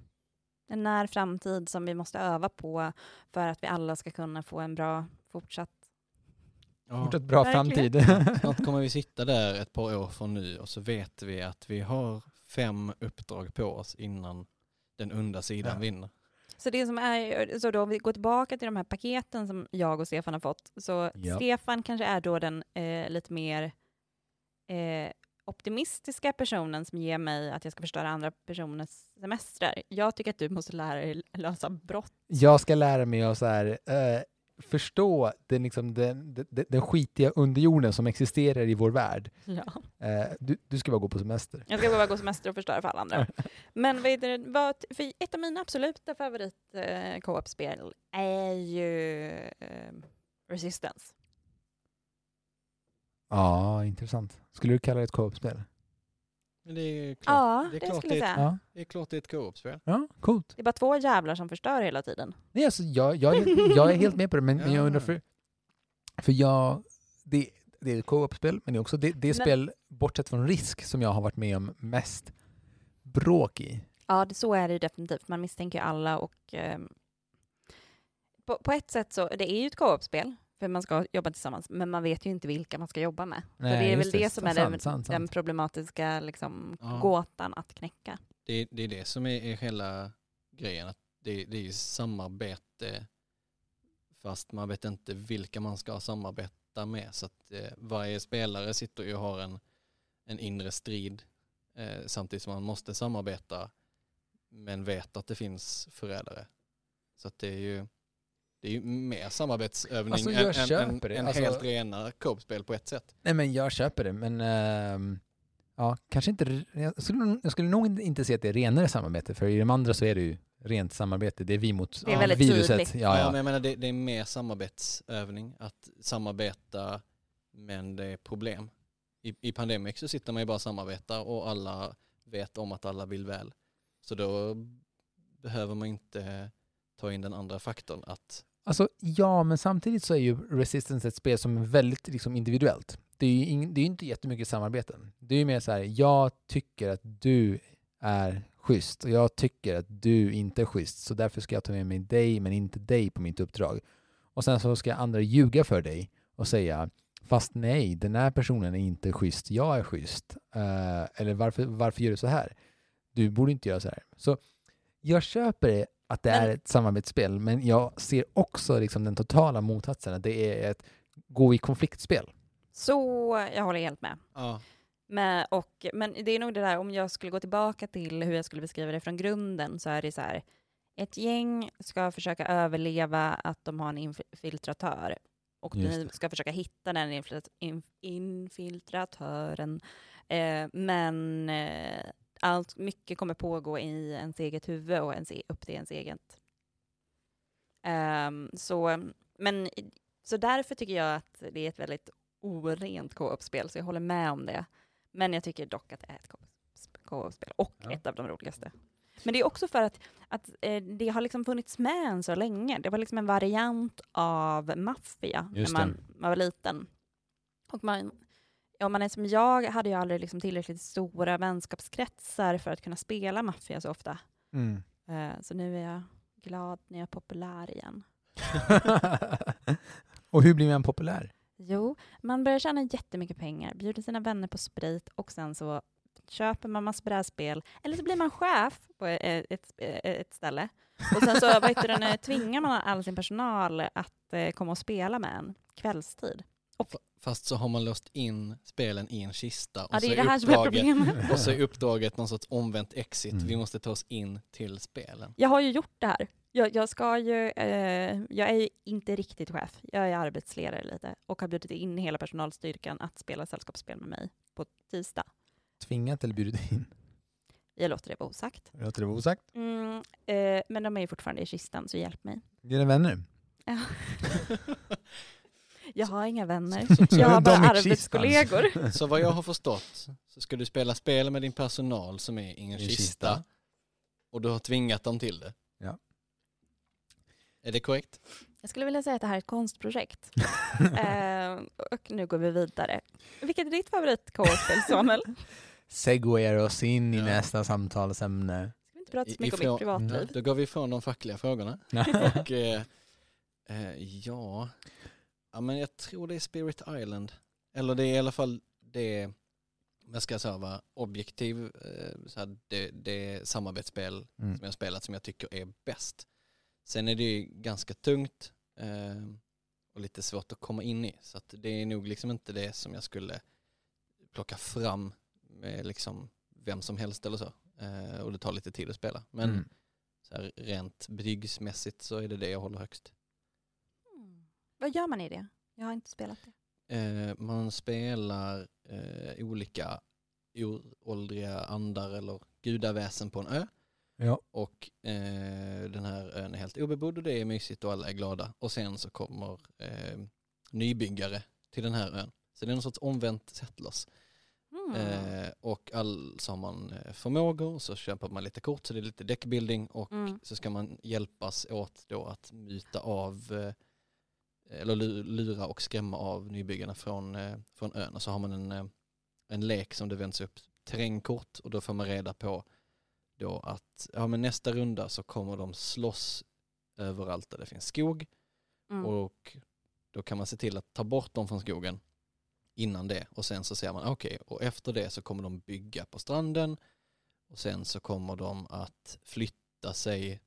en när framtid som vi måste öva på för att vi alla ska kunna få en bra fortsatt... Ja. Fortsatt bra Verkligen. framtid. Snart kommer vi sitta där ett par år från nu och så vet vi att vi har fem uppdrag på oss innan den onda sidan Ja. vinner. Så det som är, så då om vi går tillbaka till de här paketen som jag och Stefan har fått, så Ja. Stefan kanske är då den eh, lite mer eh, optimistiska personen som ger mig att jag ska förstöra andra personers semestrar. Jag tycker att du måste lära dig lösa brott. Jag ska lära mig att så här, eh, förstå den, liksom, den, den, den skitiga underjorden som existerar i vår värld. Ja. Eh, du, du ska bara gå på semester. Jag ska bara gå semester och förstöra för alla andra. Men vad det, vad, för ett av mina absoluta favorit eh, co-op-spel är ju eh, Resistance. Ja, intressant. Skulle du kalla det ett co-op-spel? Men det är klart, Ja, det är det, klart jag det är. Ja. det är klart det är ett co-op-spel. ja, coolt. Det är bara två jävlar som förstör hela tiden. Nej, alltså, jag, jag, är- jag är helt med på det, men, men jag Ja. undrar för... För jag... Det, det är ett co-op-spel, men det är också det, det är Men- spel, bortsett från risk, som jag har varit med om mest bråk i. Ja, det, så är det ju definitivt. Man misstänker alla och ehm, på, på ett sätt så, det är ju ett co-op-spel, för man ska jobba tillsammans, men man vet ju inte vilka man ska jobba med. så Nej, det är väl det, det. som är Sant, den, sant, den problematiska liksom, Ja. gåtan att knäcka. Det, det är det som är, är hela grejen. Att det, det är ju samarbete fast man vet inte vilka man ska samarbeta med. Så att eh, varje spelare sitter ju och har en, en inre strid eh, samtidigt som man måste samarbeta men vet att det finns förrädare. Så att det är ju det är ju mer samarbetsövning Alltså, än, jag än, än, köper det. än Alltså- helt rena co-op-spel på ett sätt. Nej, men jag köper det, men... ehm, ja, kanske inte... Jag skulle, jag skulle nog inte säga att det är renare samarbete, för i de andra så är det ju rent samarbete. Det är vi mot Det är ja, väldigt viruset. tydligt. Ja, Ja, ja. men jag menar det, det är mer samarbetsövning, att samarbeta men det är problem. I, I Pandemic så sitter man ju bara och samarbetar och alla vet om att alla vill väl. Så då behöver man inte ta in den andra faktorn att Alltså, ja, men samtidigt så är ju Resistance ett spel som är väldigt liksom, individuellt. Det är ju in, det är inte jättemycket samarbeten. Det är ju mer så här, jag tycker att du är schysst och jag tycker att du inte är schysst, så därför ska jag ta med mig dig, men inte dig på mitt uppdrag. Och sen så ska andra ljuga för dig och säga, fast nej, den här personen är inte schysst, jag är schysst. Uh, eller varför, varför gör du så här? Du borde inte göra så här. Så jag köper det att det Men- är ett samarbetsspel, men jag ser också liksom den totala motsatsen, att det är ett gå i konfliktspel. Så jag håller helt med. ja, med och, men det är nog det där, om jag skulle gå tillbaka till hur jag skulle beskriva det från grunden, så är det så här, ett gäng ska försöka överleva att de har en infiltratör. Och Just ni det. ska försöka hitta den infiltrat- inf- infiltratören. Eh, men eh, allt, mycket kommer pågå i ens eget huvud och ens, e- upp till ens eget. Ehm, så, men, så därför tycker jag att det är ett väldigt orent co-op-spel, så jag håller med om det. Men jag tycker dock att det är ett co- co-op-spel och Ja. ett av de roligaste. Men det är också för att, att eh, det har liksom funnits med än så länge. Det var liksom en variant av maffia när man, man var liten. Och man, om man är som jag hade jag aldrig liksom tillräckligt stora vänskapskretsar för att kunna spela maffia så ofta. Mm. Eh, så nu är jag glad när jag är populär igen. och hur blir man populär? Jo, man börjar tjäna jättemycket pengar, bjuder sina vänner på sprit och sen så köper man massor brädspel. Eller så blir man chef på eh, ett, ett, ett ställe. Och sen så det, nu, tvingar man all sin personal att eh, komma och spela med en kvällstid. Fast så har man låst in spelen i en kista och, Ja, det så, är det är här som är problemet. och så är uppdraget någon sorts omvänt exit. Mm. Vi måste ta oss in till spelen. Jag har ju gjort det här. Jag, jag, ska ju, eh, jag är ju inte riktigt chef, jag är arbetsledare lite och har bjudit in hela personalstyrkan att spela sällskapsspel med mig på tisdag. Tvingat eller bjudit in? Jag låter det vara osagt. Låter det vara osagt? Mm, eh, men de är ju fortfarande i kistan, så hjälp mig. Dina vänner? Ja. Jag har inga vänner. Jag har bara kistan. arbetskollegor. Så vad jag har förstått så ska du spela spel med din personal som är i en kista, kista. och du har tvingat dem till det. Ja. Är det korrekt? Jag skulle vilja säga att det här är ett konstprojekt. eh, och nu går vi vidare. Vilket är ditt favorit spel Samuel? Segwayar oss in i Ja. nästa samtalsämne. Ska vi inte prata så I- mycket om ifrån- mitt privatliv? Då går vi ifrån de fackliga frågorna. Och eh, eh, ja, ja, men jag tror det är Spirit Island. Eller det är i alla fall det, jag ska säga vara objektiv, eh, så här, det, det samarbetsspel Mm. som jag spelat som jag tycker är bäst. Sen är det ju ganska tungt eh, och lite svårt att komma in i. Så det är nog liksom inte det som jag skulle plocka fram med liksom vem som helst eller så. Eh, och det tar lite tid att spela. Men Mm. så här, rent betygsmässigt så är det det jag håller högst. Vad gör man i det? Jag har inte spelat det. Eh, man spelar eh, olika oråldriga andar eller gudaväsen på en ö. Ja. Och eh, den här ön är helt obebodd och det är mysigt och alla är glada. Och sen så kommer eh, nybyggare till den här ön. Så det är någon sorts omvänt settlers. Mm. Eh, och all, så har man eh, förmågor, så köper man lite kort så det är lite deckbuilding och Mm. så ska man hjälpas åt då att muta av eh, eller lu- lura och skrämma av nybyggarna från, eh, från ön. Och så har man en, eh, en lek som det vänds upp terrängkort och då får man reda på då att ja, men nästa runda så kommer de slåss överallt där det finns skog Mm. och då kan man se till att ta bort dem från skogen innan det och sen så ser man okej och efter det så kommer de bygga på stranden och sen så kommer de att flytta sig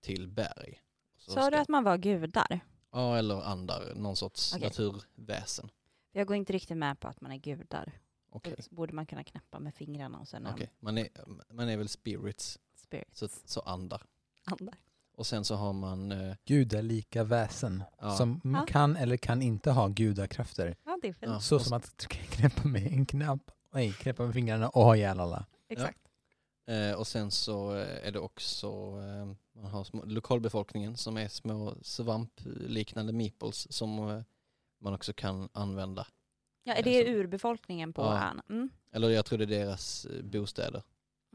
till berg. Så Sa du att man var gudar? Ja eller andar, någon sorts Okej. naturväsen. Jag går inte riktigt med på att man är gudar. Okej, Då borde man kunna knäppa med fingrarna och sen okej. Man, är, man är väl spirits, en spirit. så, så andar. Andar. Och sen så har man, eh, Gudalika väsen Ja. som Ja. kan eller kan inte ha gudakrafter. Ja, det är fint. Ja. Så som att knäppa med en knapp, nej, knäppa med fingrarna och ha ihjäl alla. Exakt. Eh, och sen så eh, är det också, eh, man har små, lokalbefolkningen som är små svampliknande meeples som eh, man också kan använda. Ja, är det så- urbefolkningen på Ja. ön? Mm. Eller jag tror det är deras eh, bostäder.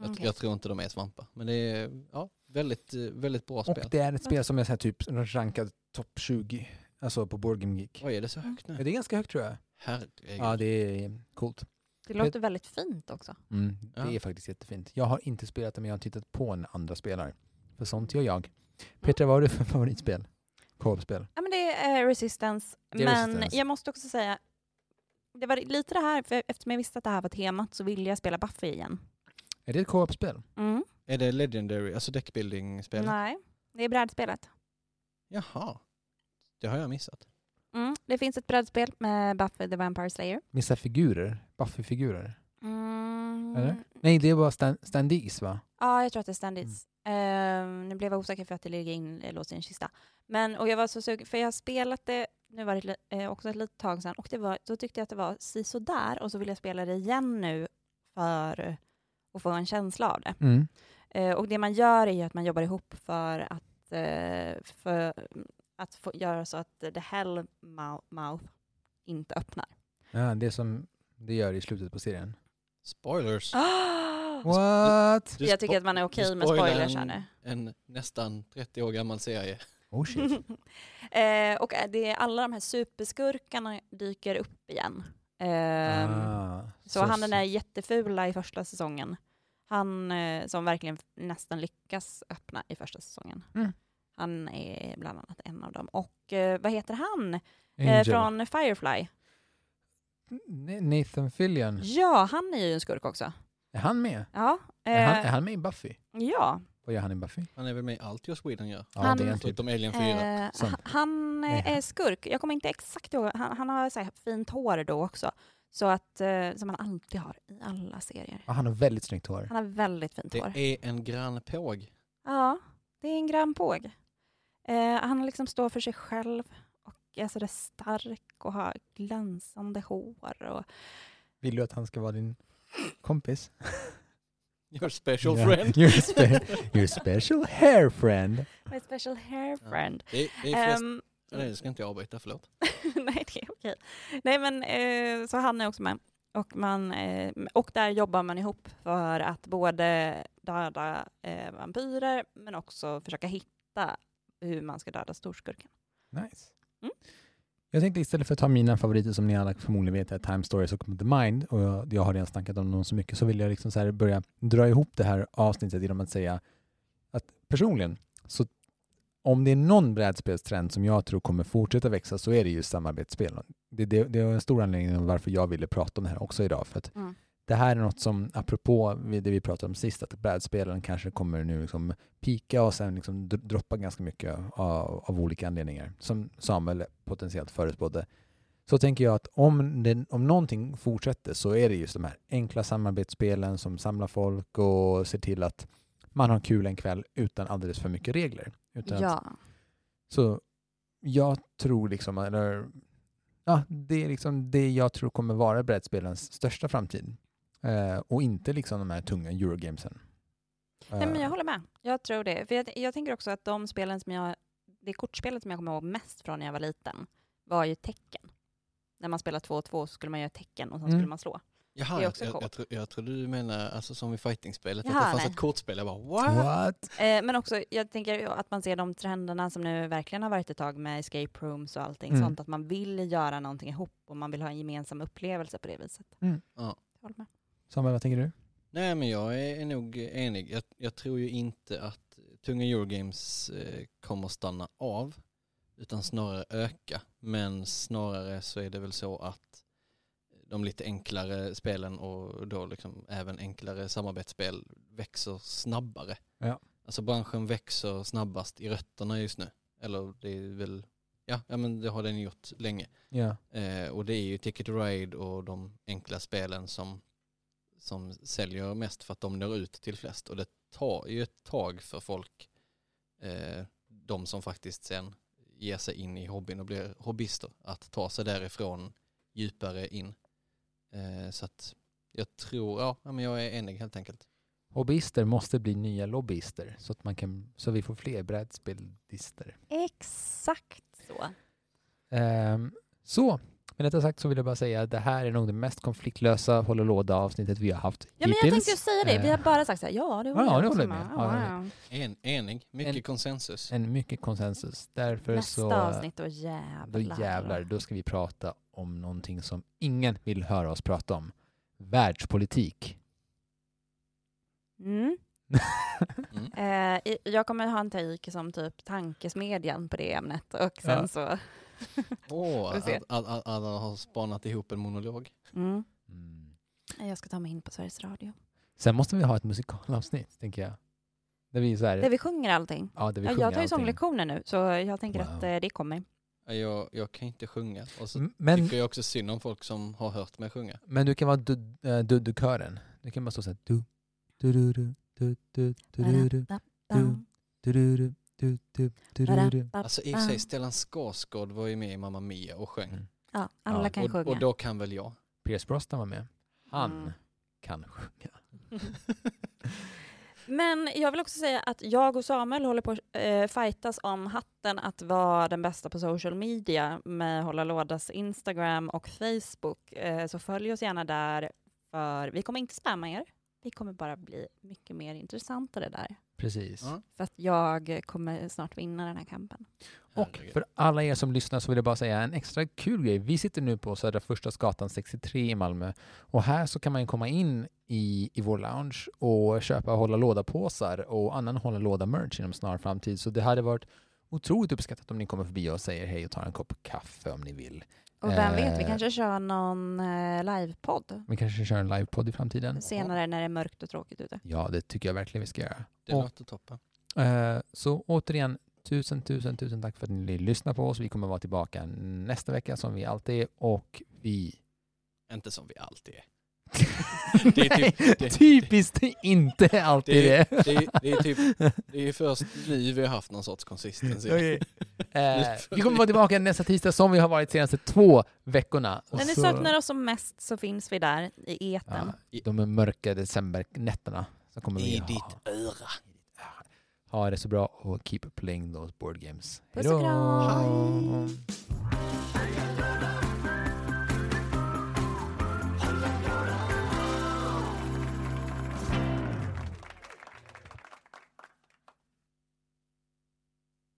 Jag, Okej. jag tror inte de är svampar. Men det är ja, väldigt, eh, väldigt bra Och spel. det är ett spel som är så typ rankad topp 20, alltså på Board Game Geek. Oj, är det så högt Ja, nu? det är ganska högt tror jag. Herregud. Ja, det är coolt. Det låter väldigt fint också. Mm, det Ja. är faktiskt jättefint. Jag har inte spelat det men jag har tittat på när andra spelar. För sånt gör jag. Petra, vad har du för favoritspel? Co-op-spel? Ja, men det är Resistance. Det är men Resistance. jag måste också säga, det var lite det här, för eftersom jag visste att det här var temat så ville jag spela Buffy igen. Är det ett co-op-spel? Mm. Är det Legendary, alltså deckbuilding-spel? Nej, det är brädspelet. Jaha. Det har jag missat. Mm. Det finns ett brädspel med Buffy the Vampire Slayer. Vissa figurer? Buffy-figurer? Mm. Eller? Nej, det var stand standees va? Ja, jag tror att det är standards. Ehm, nu blev jag osäker för att det ligger in, eh, låst i en kista. Men, och jag var så sugen, för jag har spelat det, nu var det eh, också ett litet tag sedan, och det var, då tyckte jag att det var si där och så vill jag spela det igen nu för att få en känsla av det. Mm. Eh, och det man gör är att man jobbar ihop för att, eh, för att få göra så att the hell mou- mouth inte öppnar. Ja, det som det gör i slutet på serien. Spoilers. What? Du jag tycker att man är okej du med spoilers här en, nu. en nästan 30 år gammal serie. Oh shit. eh, och eh, det är alla de här superskurkarna dyker upp igen. Ehm, ah, så, han den där jättefula i första säsongen, han eh, som verkligen nästan lyckas öppna i första säsongen. Mm. Han är bland annat en av dem. Och eh, vad heter han? Eh, från Firefly. Nathan Fillion. Ja, han är ju en skurk också. Är han med? Ja, Är, han, eh, är han med i Buffy? ja. Vad gör han i Buffy? Han är väl med i allt Joss Whedon gör. Ja, Han- det är typ. Alien 4. Eh, han eh, är skurk. Jag kommer inte exakt ihåg. Han, han har så här fint hår då också. Så att, eh, som han alltid har i alla serier. Ja, han har väldigt snyggt hår. Han har väldigt fint Det hår. är en grann påg. Ja, det är en grann påg. Eh, han liksom står för sig själv och är sådär stark och har glänsande hår. Och, Vill du att han ska vara din kompis? Your special Ja. friend. Your, spe your special hair friend. my special hair friend. Det, det Nej, det ska inte jag avbryta, förlåt. Nej, det är okej. Nej, men eh, så han är också med. Och, man, eh, och där jobbar man ihop för att både döda eh, vampyrer men också försöka hitta hur man ska döda storskurken. Nice. Mm. Jag tänkte istället för att ta mina favoriter som ni alla förmodligen vet är Time Stories och The Mind och jag, jag har redan snackat om dem så mycket så vill jag liksom så börja dra ihop det här avsnittet genom att säga att personligen så om det är någon brädspelstrend som jag tror kommer fortsätta växa så är det just samarbetsspel. Det, det, det är en stor anledning till varför jag ville prata om det här också idag. För att Mm. Det här är något som, apropå det vi pratade om sist, att brädspelen kanske kommer nu liksom pika och sen liksom dr- droppa ganska mycket av, av olika anledningar, som Samuel potentiellt förutspådde. så tänker jag att om, det, om någonting fortsätter så är det just de här enkla samarbetsspelen som samlar folk och ser till att man har kul en kväll utan alldeles för mycket regler. Utan att, Ja. så jag tror liksom, eller ja, det är liksom det jag tror kommer vara brädspelens största framtid. Eh, och inte liksom de här tunga Eurogamesen. Nej, men Eh, jag håller med. Jag tror det. För jag, jag tänker också att de spelen som jag, det kortspelet som jag kommer ihåg mest från när jag var liten var ju tecken. När man spelar två och två så skulle man göra tecken och sen Mm. skulle man slå. Jaha, Det är jag, också jag, jag, tro, jag trodde du menar alltså, som i fighting-spelet, att Jaha, det fanns nej. ett kortspel. Jag bara what? What? Eh, men också, jag tänker att man ser de trenderna som nu verkligen har varit ett tag med escape rooms och allting Mm. sånt, att man vill göra någonting ihop och man vill ha en gemensam upplevelse på det viset. Mm. Ja. Jag håller med. Samuel, vad tänker du? Nej men jag är nog enig. Jag, jag tror ju inte att tunga Eurogames eh, kommer stanna av utan snarare öka. Men snarare så är det väl så att de lite enklare spelen och då liksom även enklare samarbetsspel växer snabbare. Ja. Alltså branschen växer snabbast i rötterna just nu. Eller det är väl, ja, ja men det har den gjort länge. Ja. Eh, och det är ju Ticket to Ride och de enkla spelen som, som säljer mest för att de når ut till flest. Och det tar ju ett tag för folk, eh, de som faktiskt sen ger sig in i hobbyn och blir hobbyister, att ta sig därifrån djupare in. Eh, så att jag tror, ja, men jag är enig helt enkelt. Hobbyister måste bli nya lobbyister så att man kan, så vi får fler brädspelister. Exakt så. Ehm, så, med detta sagt så vill jag bara säga att det här är nog det mest konfliktlösa hålla låda avsnittet vi har haft Ja, men jag tänkte ju säga det. Vi har Eh, bara sagt så här, ja det håller Ja, jag det också håller jag med. Ja, Ja, ja. En, enig, mycket En- konsensus. En mycket konsensus. Därför Nästa så, avsnitt, då då jävlar. jävlar, då ska vi prata om någonting som ingen vill höra oss prata om. Världspolitik. Mm. Mm. Eh, i- jag kommer ha en take som typ tankesmedjan på det ämnet och sen Ja. så... Åh, se. att, att, att alla har spanat ihop en monolog. Mm. Mm. Jag ska ta mig in på Sveriges Radio. Sen måste vi ha ett musikalavsnitt, tänker jag. Där vi så här, Där vi sjunger allting. ja, där vi sjunger jag tar ju sånglektioner nu, så jag tänker Wow. att eh, det kommer. Jag, jag kan inte sjunga. Och så Men, tycker jag också synd om folk som har hört mig sjunga. men du kan vara du- eh, Duddu-kören. Du kan bara stå såhär du, du, du, du, du, du, du, du, du, du, du, du, du, du, du, du, du. Alltså i och för sig, Stellan Skarsgård var ju med i Mamma Mia och sjöng. Mm. Ja, alla Ja, kan Och, sjunga. och då kan väl jag. Pierce Brosnan var med. Han Mm. kan sjunga. Men jag vill också säga att jag och Samuel håller på att eh, fightas om hatten att vara den bästa på social media med Hålla Lådas Instagram och Facebook. Eh, så följ oss gärna där, för vi kommer inte spamma er. Vi kommer bara bli mycket mer intressantare där. Precis. Ja. För att jag kommer snart vinna den här kampen. Och för alla er som lyssnar så vill jag bara säga en extra kul grej. Vi sitter nu på Södra Förstadsgatan 63 i Malmö och här så kan man ju komma in i, i vår lounge och köpa hålla låda-påsar och annan hålla låda-merch inom snar framtid. Så det hade varit otroligt uppskattat om ni kommer förbi och säger hej och tar en kopp kaffe om ni vill. Och vem vet, vi Eh. kanske kör någon eh, livepodd Vi kanske kör en livepodd i framtiden. senare när det är mörkt och tråkigt ute. Ja, det tycker jag verkligen vi ska göra. Det Och- låter toppen. Eh, Så återigen, tusen, tusen, tusen tack för att ni lyssnar på oss. Vi kommer vara tillbaka nästa vecka som vi alltid är och vi... Inte som vi alltid är. Det är typ- Nej, det- typiskt inte alltid Det är, det. det, är, det är typ, det är först nu vi har haft någon sorts konsistens. Okej. Eh, vi kommer vara tillbaka nästa tisdag som vi har varit de senaste två veckorna. När ni så- saknar oss som mest så finns vi där i etern. Ja, de mörka decembernätterna så kommer vi I ha, ditt öra. ha det så bra och keep playing those board games. Puss och kram!